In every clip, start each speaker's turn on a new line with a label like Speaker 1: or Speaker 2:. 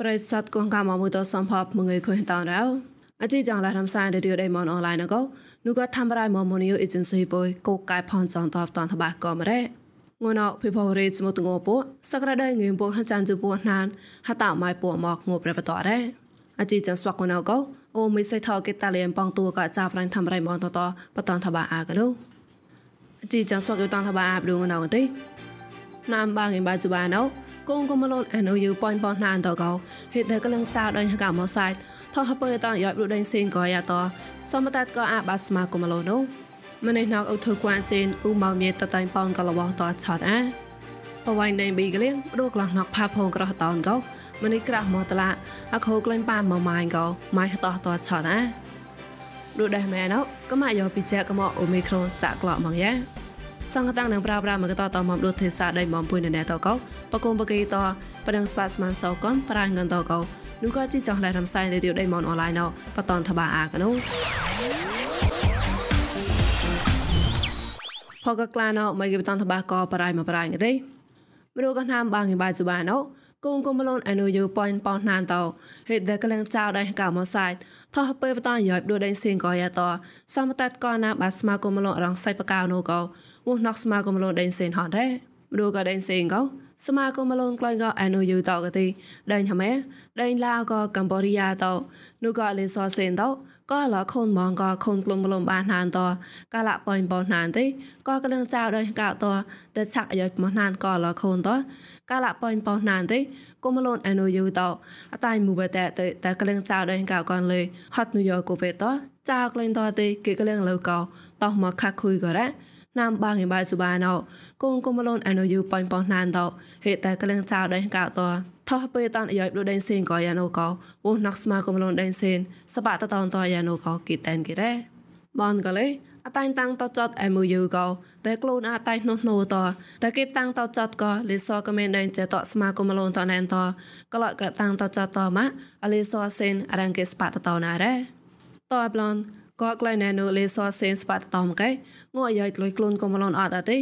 Speaker 1: ប្រិស័តគងកាមមួយតសំភពមងើយខុញតរោអជីចងឡារំសាយរឌីយោដេមនអនឡាញកោនោះក៏ធ្វើរៃមមនីយអេเจนស៊ីបុយកោកែផនចងតបតនតបាក៏មរ៉េងួនអភិភវរេចមតងោពោសក្រដៃងៀមពោហចានជពោណានហតាម៉ៃពោមកងោប្របតរ៉េអជីចងស្វាក់ងួនអកោអូមិនសៃថោកេតាលៀមបងតួក៏ចាប់រាញ់ធ្វើរៃមនតតបតនតបាអាកនោះអជីចងស្វាក់យតនតបាអាបឌូងណៅទេណាំបាងឯបាជបាណៅ គងកុំលនអនុយប៉នប៉ណានតកោហេតុតែកលងចៅដល់កមកសាយថោះបើតយ៉ាប់រុដេងសេងក៏យ៉ាតសមតតក៏អាបាស្មាកុំលនោះម្នេះណកអ៊ូធគួនចេនអ៊ូម៉ៅមៀតតៃប៉នកលវតឆតអាបវៃណេប៊ីក្លៀងរកឡោះណកផាផងក្រោះតោនកោម្នេះក្រាស់មកតឡាអខោក្លែងប៉ាមកម៉ាយកោម៉ៃតោះតឆតអារូដេះមែណោក៏មកយកពីចែកមកអូមីក្រូចាក់ក្លោមកយ៉ា សង្កតាំងនឹងប្រាប្រាមកតតមកដូចទេសាដៃមកពុយនៅណែតកោបកុំបកេតប្រឹងស្វាស្មានសោកនប្រាងងតកោនោះក៏ជីចង់ដែររំសាយរៀវដៃមកអនឡាញណោបតនតបាអាកណូផកក្លាណោមកគេបតនតបាកោបរៃមកបរៃងទេមនុស្សក៏ណាមបាងងបាយសុបាណោ គងគុំមលនអនុយប៉នប៉ោណានតោហេតុដែលកលងចៅដៃកៅមកសាយថោះពេលបតយ៉ាប់ដូចដៃសៀងក៏យ៉ាតសមតតក៏ណាបាស្មាគុំមលនរងសៃបកៅនោះក៏វោះណកស្មាគុំមលនដៃសៀងហនដែរមនុស្សក៏ដៃសៀងក៏សមាគមមលនក្លែងក៏អនុយតក៏ទីដៃហមែដៃឡាក៏កម្ពុជាតនោះក៏លេសសេនត ក៏លខូនมองក៏ខូនក្លុំក្លុំបានហានតកាលៈប៉យបោណានទេក៏កលងចៅដោយកៅតតែឆាក់អាយុមកណានក៏លខូនតកាលៈប៉យបោណានទេគុំលូនអនុយតអតៃមូបតែតែកលងចៅដោយកៅកនលេហត់នុយកូពេតចៅក្លែងតទេគេកលងលើកោតោះមកខាក់คุยក៏រ៉ាណាំបាងឯបាយសុបាណោគងគុំលូនអនុយប៉យបោណានតហេតែកលងចៅដោយកៅត ថោះពេលតានអាយដូចដេនសេនក៏យ៉ាណូក៏វោណាក់ស្មាកំលនដេនសេនសបាតតនតយ៉ាណូក៏គីតែនគីរ៉េបានក៏លេអតាញ់តាំងតចត MOU ក៏តែខ្លួនអតាញ់នោះនោះតតែគេតាំងតចតក៏លេសក៏មានដែនចេតស្មាកំលនតណែនតក៏លកតាំងតចតតម៉ាអលេសសេនអរងគេស្បាតតណរ៉េតអប្លនក៏ក្លែណែនូលេសសេនស្បាតតមកែងួអាយលុយខ្លួនកំលនអត់អត់ទេ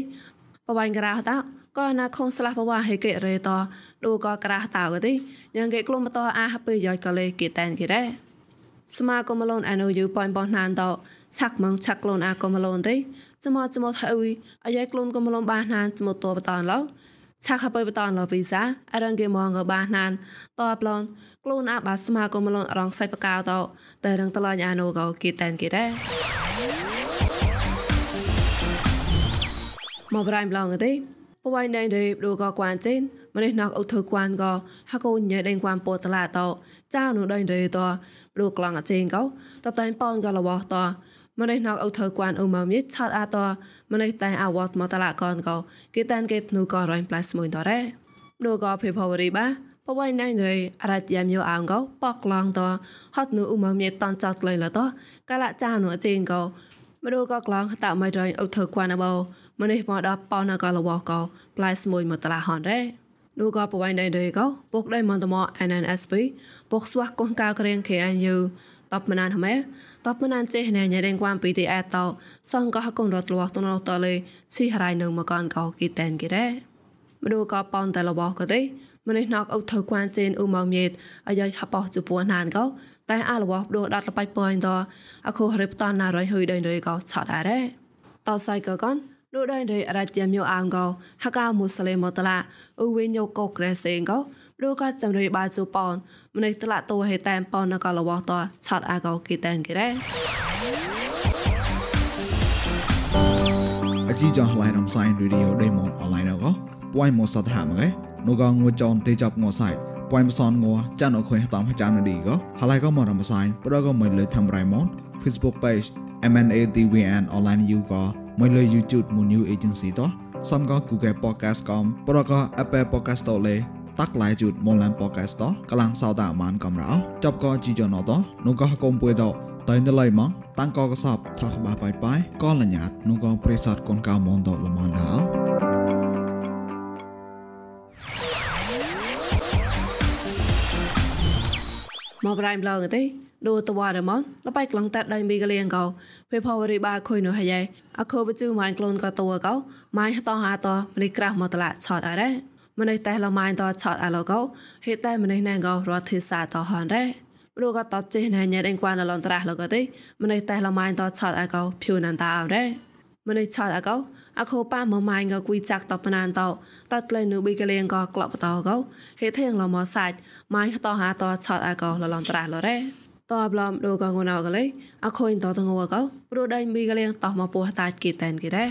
Speaker 1: បបាញ់ក្រាស់តា ក៏ណាខុងស្លាស់បវ៉ាហេកេរេតដូក៏ក្រាស់តើទេយ៉ាងគេក្លុំបតអាហពេលយ៉យក៏លេគេតែនគេរ៉េស្មាក៏មឡូនអានូយូប៉នបោះណានតឆាក់ម៉ងឆាក់ក្លូនអាក៏មឡូនទេចមចមហើយអាយ៉ៃក្លូនក៏មឡូនបាណានចមតបតនឡោឆាក់ហើយបតនឡោពីសាអរងគេមងក៏បាណានតបឡនក្លូនអាបាស្មាក៏មឡូនរងសៃបកៅតតែរងតឡាញអានូក៏គេតែនគេរ៉េមកប្រៃម្លងទេ បវៃណៃដេដូក៏គួនចេនម្នេះណកអុធគួនក៏ហកូនញ៉ៃដេងគួនពោតឡាតចៅនោះដេងដេតដូក្លងអចេងក៏តតែងប៉នក៏របស់តម្នេះណកអុធគួនអ៊ុំមីឆាត់អាតម្នេះតែអវត្តមកតឡាកនក៏គេតានគេនោះក៏រ៉ៃផ្លាស់មួយតរ៉េដូក៏ភេផវរីបាបវៃណៃរេអរ៉ាត់យ៉ាមយោអងក៏ប៉កឡងតហត់នោះអ៊ុំមីតនចាត់លៃលតកាលចានោះអចេងក៏មដូក៏ក្លងតមិនរ៉ៃអុធគួនអបោ ម្នេះមកដល់ប៉ោណកលវកោផ្លែស្មួយមកតឡាហនរ៉េនោះក៏ប្រវៃដៃដេកោពុកដៃមន្តមក NNSP ពុកស្វះកោះកៅក្រៀង KNU តបមណានហមែតបមណានចេះណែញ៉ែដេងគួមពីទីអែតោសងក៏ហកងរត់លវតនរតលេឈីហរៃនៅមកកនកោគីតែនគីរ៉េមដូក៏ប៉ោនតែលវក៏ទេម្នេះណកអុកធ្វើគួនចេនអ៊ូម៉ៅមៀតអាយហបោះជពួនណានកោតែអាលវដូដាត់លបៃប៉យតអខូរិបតណារយហុយដេងរយកោឆតអរ៉េតសៃក៏កន លោកដៃរេអរជាមយោអងកោហកាមូស្លេមតឡាអ៊ូវិញយោកោក្រេសេងកោលោកក៏ចំរីបាជូប៉នម្នេះតឡាតូហេតែមប៉នណកលវតឆាត់អាកោគីតែនគេរ៉េ
Speaker 2: អជីចងឡៃរំសាយរីឌីអូដេម៉ុនអនឡាញកោពួយមកសតហាមកែនោះក៏ងួចនទេចាប់ងសៃពួយមសនងចានអខុយតាមចាំនឌីកោហឡៃក៏មករំសាយប្រក៏មិនលើធ្វើរៃម៉ុន Facebook page MNATVN online you ក៏ មួយលើ YouTube មួយ new agency តោះសំក៏ Google Podcast កំប្រក៏ Apple Podcast តលេតាក់ឡៃជូតមកឡាន podcast តកលាំងសោតាមានកំរោចប់ក៏ជីចណតនោះក៏កុំពួយតតៃណឡៃម៉ងតាំងក៏កសបថាក្បាបាយបាយក៏លញ្ញាតនោះក៏ប្រេសតកូនកៅមនតលមនដល់
Speaker 1: មកប្រៃម្លងទេដូតវ៉ារមនលបៃក្លងតាត់ដៃមីកលៀងកោពេលផវរីបាខុយនោះហើយអខោបជូម៉ាញ់ក្លូនកោតវកោម៉ាញ់តោហាតោមលីក្រាស់មកតឡាឆតអរ៉េម្នេះតែលម៉ៃតឆតអាឡូកោហេតែម្នេះណែកោរត់ធីសាតហនរ៉េព្រោះក៏តចេះណែញ៉ែដេងគួនឡនត្រាស់លកទេម្នេះតែលម៉ៃតឆតអាកោភឿនតាអរ៉េ ម្នេះឆតអាកោអខោប៉ាមម៉ៃងគួយចាក់តបណានតតតលេនូប៊ីកលៀងក៏ក្លប់តកោហេធៀងលមសាច់ម៉ៃតហាតឆតអាកោលឡនត្រាស់លរ៉េតបឡំដូកងណៅកលេអខូនតតងវកោព្រោះដៃមីកលៀងតមកពោះតាច់គីតែនគីរ៉េ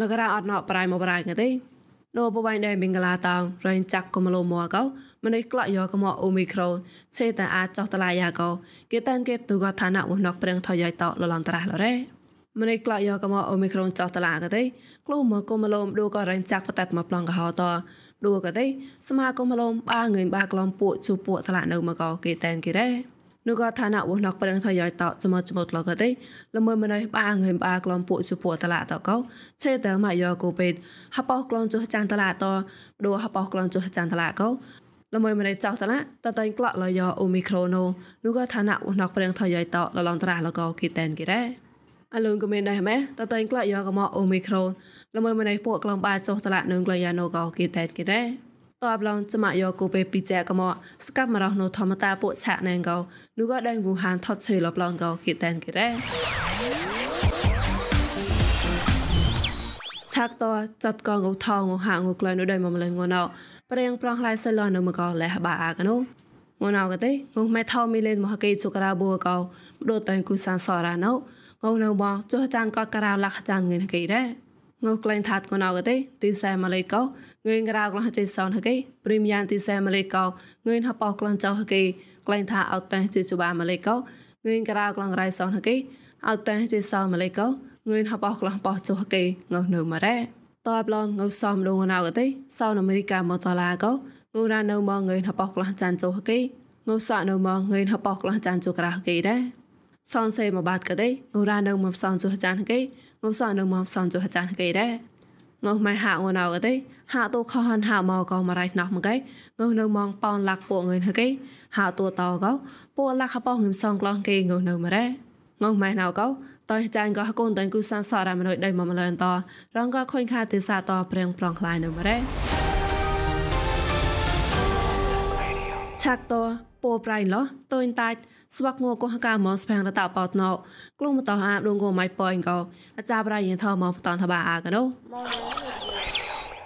Speaker 1: លករអត់ណោប្រៃមកប្រៃកទេនៅបបៃដែរមីងឡាតោរែងចាក់កុំលោមួកោ ម្នេះក្លាក់យកកុំអូមីក្រូឆេតាអាចចោះតឡាយ៉ាកោគេតានគេទូកឋានៈវណកប្រឹងថយតលលនត្រាស់លរ៉េម្នេះក្លាក់យកកុំអូមីក្រូចោះតឡាកទេក្លូមកកុំលោមឌូក៏រែងចាក់បតាត់មកប្លងកហោតឌូក៏ទេសមាកុំលោមបាងឿនបាក្លំពួកជួពួកតឡានៅមកកគេតានគេរ៉េនោះក៏ឋានៈវណកប្រឹងថយតចមចមតលកទេល្មើម្នេះបាងឿនបាក្លំពួកជួពួកតឡាតកោឆេតាមកយកគូពេតហបោក្លងចុះចានតឡាតឌូហបោក្លងចុះចានតឡាកោ ល្មើម្នេះចោះតឡាតតៃក្លក់លយអូមីក្រូណូនោះក៏ឋានៈវណកប្រឹងថយតលឡងត្រាលកោគេតានគេរ៉េអលូនក៏មានដែរម៉ែតតែងក្លាក់យកមកអូមីក្រូនល្មើម្នេះពួកក្លងបាចុះតឡានឹងក្លាយ៉ាណូកោគេតែគេដែរតបឡងចមាយកូពេពីចែកមកស្កាប់មករស់នៅធម្មតាពួកឆាក់ណែងកោនោះក៏ដេញវូហានថត់ឆេលបឡងកោគិតែនគេរ៉េ ឆាក់តចាត់កងឧថងហាងក្លែនៅដៃមកម្លឹងងណោប្រេងប្រងឡៃសលនៅមកលះបាអាកណូងណៅកទេងុំម៉ែថោមីលេនមកកេជុក្រាបួកោដូតតែគូសានសរ៉ាណូងនៅមកចុះចានកតការលះចានងឿនកេរ៉េងើក្លែងថាត់កណៅកទេទីសែម៉ាឡេកោងឿនក្រៅក្លះចេសោនហកេព្រីមយ៉ាងទីសែម៉ាឡេកោងឿនហបោក្លងចៅហកេក្លែងថាអត់តែជាជបាម៉ាឡេកោងឿនក្រៅក្លងរៃសោនហកេអត់តែជាសោម៉ាឡេកោ ងឿនហបោក្លងបោចុហកេងើនៅម៉ារ៉េតបឡងងើសំដងណៅកទេសោនអាមេរិកាមកតឡាកោងូរ៉ានៅមកងឿនហបោក្លងចានចុហកេងើសក់នៅមកងឿនហបោក្លងចានចុក្រះហកេដែរសនសេមកបាត់កទេងូរ៉ានៅមកសនចុះចានហកេងុសអនុមសំចុះចានគេដែរងុម៉ែហាងណៅទេហាតូខហនហាមកកមរៃណោះមកគេងុនៅมองប៉នលាក់ពួកងឿនហគេហាតូតកោពួកលាក់ខប៉ងងឹមសងក្លោះគេងុនៅមរ៉េងុម៉ែណៅកោ តើចាញ់ក៏កូនតើគូសានសរមនុយដៃមកម្លនតរងក៏ខុញខាទេសាតព្រៀងប្រងខ្លាយនៅមរ៉េឆាក់តពោប្រៃឡោះតូនតាច់ស្វាក់ងួកោះកាមកស្ផាំងរតបោតណោក្លុំតោអាបដងគម៉ៃប៉អ៊ីងកោអាចាប្រៃយិនថោមកបតនថាបាអាកណូ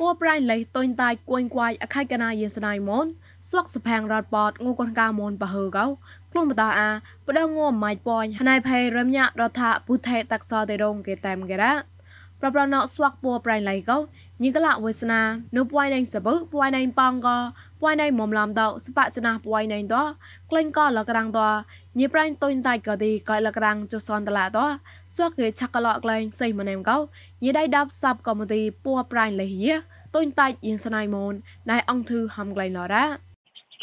Speaker 3: ពួប្រៃលេតុញតាយគួយគួយអខៃកណាយិនស្នៃមនស្វាក់ស្ផាំងរតបតងួកោះកាមនបហើកោ ក្លុំតោអាបដងងម៉ៃប៉អញណៃភ័យរំញារដ្ឋពុថេតាក់សតេរងគេតាមគេរ៉ាប្រប្រណោស្វាក់ពួប្រៃឡៃកោញីកលវេសនានៅពួយណៃសបើពួយណៃប៉ងកពួយណៃមុំឡំតោស្បចណាពួយណៃតក្លែងកលក្រាំងតញីប្រៃតុញតៃកទីកៃលក្រាំងចសនតឡាតសក់គេឆាក់កលក្លែងសៃម្នេមកោញីដៃដាប់សាប់កំទីពួប្រៃលេយតុញតៃយិនស្នៃមូនណៃអង្គធឺហំក្លែងឡរ៉ា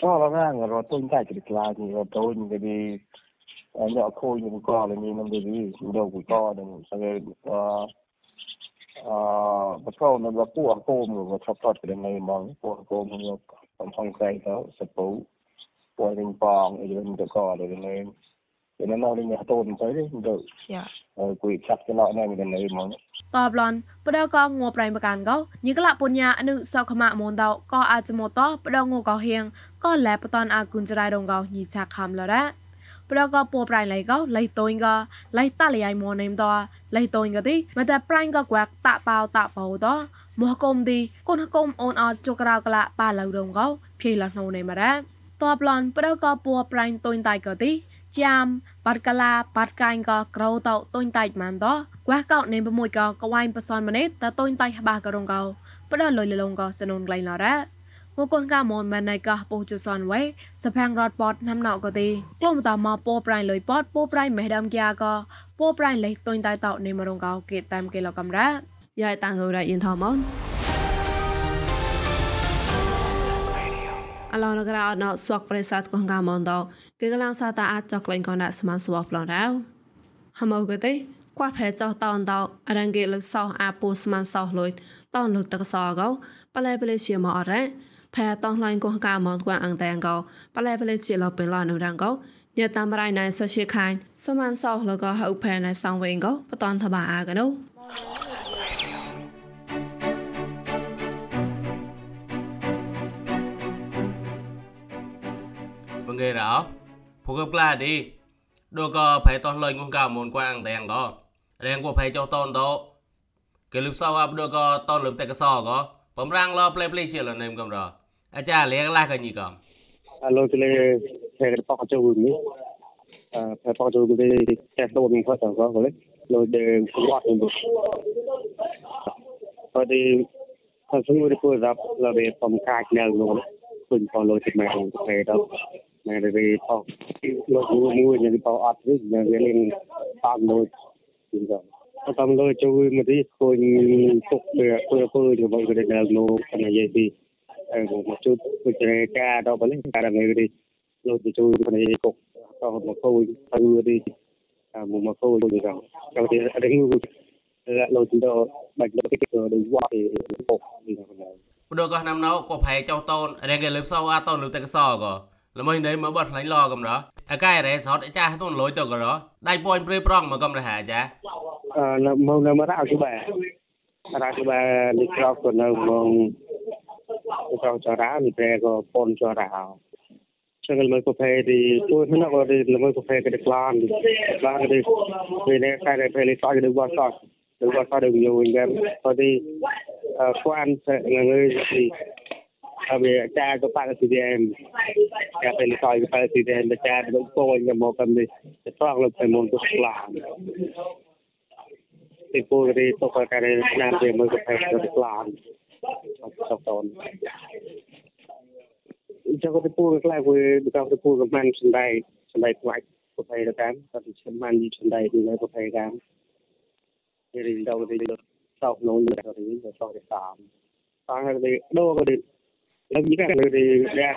Speaker 4: អូឡរ៉ាងរតុញតៃក្លាក្លាញីរតុញគេ nhỏ khôi những cò là nhìn năm đi đầu của cò đừng sao betul na ba po ako mo sa tot ka na imong po ako mo ang hong kai to sa po po ring pong i rin to ko le ne ina no rin ya to ni sai do ya ờ quy chắc cái nọ này mình lấy mong
Speaker 3: តបឡនបដកងัวប្រៃបកានកោញីក្លាពុញ្ញាអនុសោខមមនតកោអាចមតបដងកោហៀងកោលែបតនអាគុនចរៃដងកោញីឆាខំលរ៉ាប្រកពោប្រៃឡៃកោឡៃតូនកឡៃតលៃមនេមតឡៃតូនកទីមតប្រៃកកវាក់តាប៉ោតាប៉ោតមកគុំទីគុនគុំអូនអត់ចក្រៅកលាប៉ាឡៅរងកោភីលណូនេមរ៉ាតបឡនប្រកពោប្រៃតូនតៃកទីចាំ បាត់កាឡាបាត់កាញ់ក៏ក្រោតតូនតៃម៉ានតគួះកោនេមប្រមួយក៏កវ៉ៃបសនម្នេតតតូនតៃបាករងកោប្រដលុយលងក៏សនុនក្លៃឡរ៉ាងកូនកាមនម៉ាណៃកាពោជសនវេសផាំងរត់ពតណាំណៅក៏ទីក្លុំតមកពោប្រៃលុយពតពោប្រៃមេដាំគៀក៏ពោប្រៃលេតុញតៃតោនេមរងកោគេតាមគេលកំរ៉ា
Speaker 1: យ៉ៃតាងរ៉ៃយិនថម នអឡនក្រៅណោស្វកប្រេសាទកងកាមនតគេកលាំងសាតាអាចចកលេងកនដាក់ស្មានស្វប្លងរៅហមោកទេគួផែចោតនតអរងគេលឹកសោអាពូស្មានសោលុយតនលុតកសោកោបលែបលេជាមកអរ៉ាផែតោះឡៃកោះកាមនគួអងតែងកោបលែបលេជាលពេលឡនរងកោញតាមរៃណៃសជាខាញសមានសោលកោហៅផែណៃសងវិញកោបតនតបាអាកណូ
Speaker 5: ghê đó phụ gấp la đi. Đô có phải tôn lên cũng cả môn quan ăn đèn đó. Đèn của phải cho tôn đó. Cái lúc sau áp đô có tôn lúc tay cái sò có. Phẩm răng lo play play chia là nem cầm rồi à cha lấy cái la cái gì cầm.
Speaker 4: À, Alo cái này phải cái bọc cho vừa mới à phải bọc cho vừa cái cái đồ mình phải tao có rồi rồi để cũng gọi mình rồi thì thật sự người đi phơi rap là về phòng cài nhau rồi mình còn lôi thịt mèo về đâu. នឹងរីផោទីលោកមួយនឹងផោអត់វិញនឹងលេងតាមមួយទីដល់តាមលោកជួយមកទីគួយទុកទៅធ្វើធ្វើជាមួយគ្នាដល់លោកគ្នាយាយទីអើមកជួយវិជ្ជាការដល់បលិការមេរីលោកជួយគ្នាយាយគុកតោះមកគួយធ្វើរីមកមកគួយទៅដល់ចូលទីរីលោកទីដល់បាច់លោកទីទៅដល់វត្តទីគុកនេះដល់បណ្ដោះកោះណាំណោកោះផែចោតូនរៀងគេលើផ្សោអាតូន
Speaker 5: លើតែកសោកោ ល្មីនេះមកបត់ខ្លាញ់ឡកំរោអកាយរ៉េសតចាស់ទុនលុយទៅករោដៃពួយព្រៃប្រងមកកំរះអាចា
Speaker 4: អឺមកនៅមករកបាទរកបាទនេះក្រកទៅនៅមកក្រកចរានេះព្រែក៏ពនចរាចឹងល្មើប្រភេទទីពួយហ្នឹងក៏ល្មើប្រភេទក៏ក្លានក្លានទៅពេលនេះតែប្រភេទនេះសោះទៅវត្តសោះទៅវត្តសោះទៅយោវិញដែរព្រោះទីខ្វាន់ងើយទី បាក់ស៊ីដែរតែពេលសោះក៏បាក់ស៊ីដែរអាចារ្យទៅពោញមកកំនេះទៅត្រង់លើទៅមុនទៅក្លាន tipo de toca care na de mo ko pa de plan so ton cho có tipo cái lại với cái tipo cái man trên đây trên đây quậy có phải là cám có thể trên man đi trên đây thì nó có phải cám thì đi đâu thì sau nó như là thì nó sau để tạm tăng thì đâu có đi làm gì cả thì ra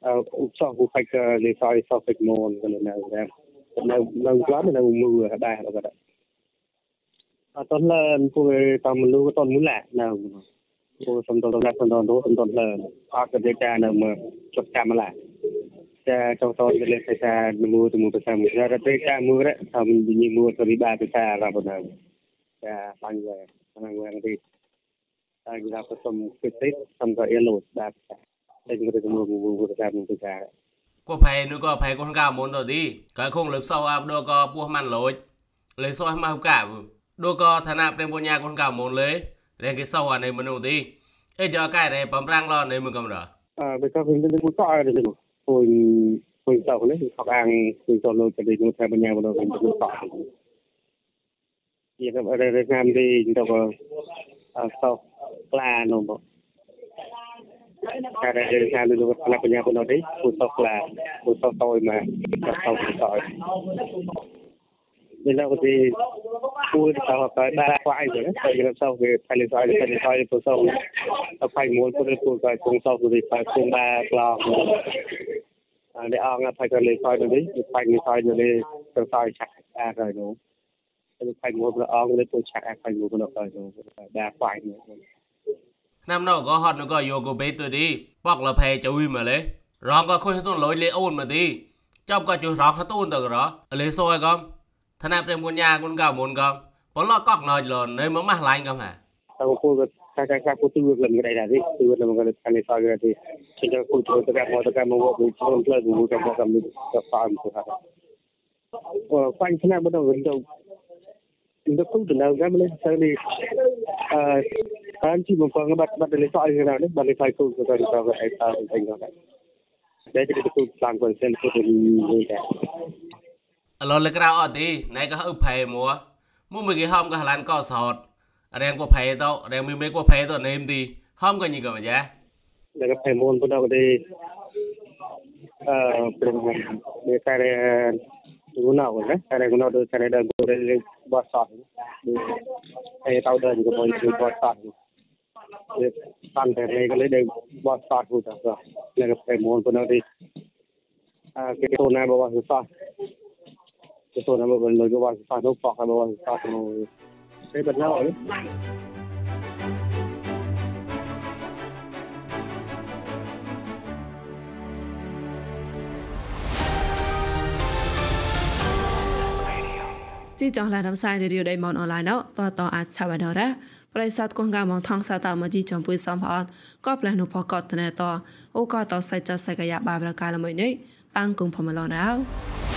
Speaker 4: ờ sau cũng phải để sau sau phải môn cái này là nó nó lắm nó mưa ở đây là vậy តនលនពួកតាមលូតនមូលនៅពួកសំដលដល់សំដលទៅសំដលលនអត់ទៅកា រនៅមើចុះកម្មឡាចាចង់តទៅលេខភាសាមួយទៅមួយភាសាមួយរត់ទៅការមួយរថាវិញ្ញាមួយទៅវិបាភាសារាប់នៅចាបាញ់វិញហ្នឹងវិញទីតែគេថាសំគិតទៅសំក៏អៀលូតបាទតែគេទៅមួយមួយភាសាមួយភាសា
Speaker 5: có phải nữa có phải con gà muốn rồi đi cái không lớp sau áp đôi có buông màn lối lấy soi mau cả đôi có thằng nào đem nhà con gà muốn lấy đem cái sau này mình đi ê cho cái này bấm răng lo này mình cầm đó
Speaker 4: អឺបើក៏វិញទៅមួយក៏ឲ្យទៅពុញពុញទៅនេះខកអាងពុញទៅលោកទៅនោះថាបញ្ញាមកវិញទៅក៏ជាក៏ររងាមទីទៅក៏ អឺសោក្លានោះមកការដែលខាងលោកផ្នែកបញ្ញាប៉ុណ្ណោះទេពុទ្ធក្លាពុទ្ធតយមកទៅទៅទៅនេះលោកទីគួរទៅទៅដាក់ខ្វាយទៅទៅយកសោវាផៃលេសឲ្យទៅទៅទៅសោទៅផៃមូលពុទ្ធពុទ្ធទៅគងសោទៅផៃគងបាក្លោអានេះអងផៃទៅលេ សឲ្យទៅនេះផៃលេសឲ្យទៅនេះទៅសោឆាក់អាទៅនោះទៅផៃមូលព្រះអង្គទៅទៅឆាក់អាផៃមូលទៅទៅដាក់ខ្វាយនេះ
Speaker 5: năm nào có hot nó có vô cô bé tôi đi bọc là phê chui mà lấy rong có khôi tôi lối lấy ôn mà đi trong có chú rong hết ôn được đó lấy xôi con thằng nào đem con nhà con gạo muốn con bỏ lo cọc nói là nơi mà mát lạnh không hả
Speaker 4: ទៅគូក៏កាកាកាគូទឿលំកដៃដែរទឿលំកដៃខាងនេះសោយដែរជាគូទៅកាមកទៅកាមកវិញខ្លួនផ្លើមួយកាមកកាមកទៅហ្វាមទៅហ្នឹងអឺបញ្ហាបដវិញទៅទៅគូទៅនៅកាមនេះទៅនេះអឺតាមជីបំ chúng tôi không thể nào dám lên sang đi à, anh chỉ một con bắt bắt lấy sợi thế nào đấy bắt lấy phải cùng rồi rồi rồi ta thành rồi đấy đây thì tôi sang quần sen tôi đi đi cả
Speaker 5: lo lấy cái nào ở đi này có hơi mua mua mấy cái hôm cái lan co sọt đang có phê tao đang mấy mấy có phê tao nêm đi hôm có gì cả mà giá
Speaker 4: đang có phê mua tôi đâu đi ờ bên bên cái una una ada guna do sana ada gore le basah eh tau dan ko boy ko basah ये काम करने के लिए बहुत स्टार्ट हो जाता है मेरे पे मोहन को ना दे के सोना है बाबा से साथ cái số nó bên lời cái bạn sao nó phạt nó bạn sao nó thế bật nhau ấy
Speaker 1: ទីចងឡានំសាយរីយដៃមនអនឡាញណោតតអាចឆាវណរ៉ាប្រិស័តកងកាមងថងសាតមកជីចំពុយសំផអត់ក៏ផ្លែនុផកតណែតអូក៏តសៃចសៃកាយបាប្រកាលមួយនេះតាំងគុំផមឡរ៉ោ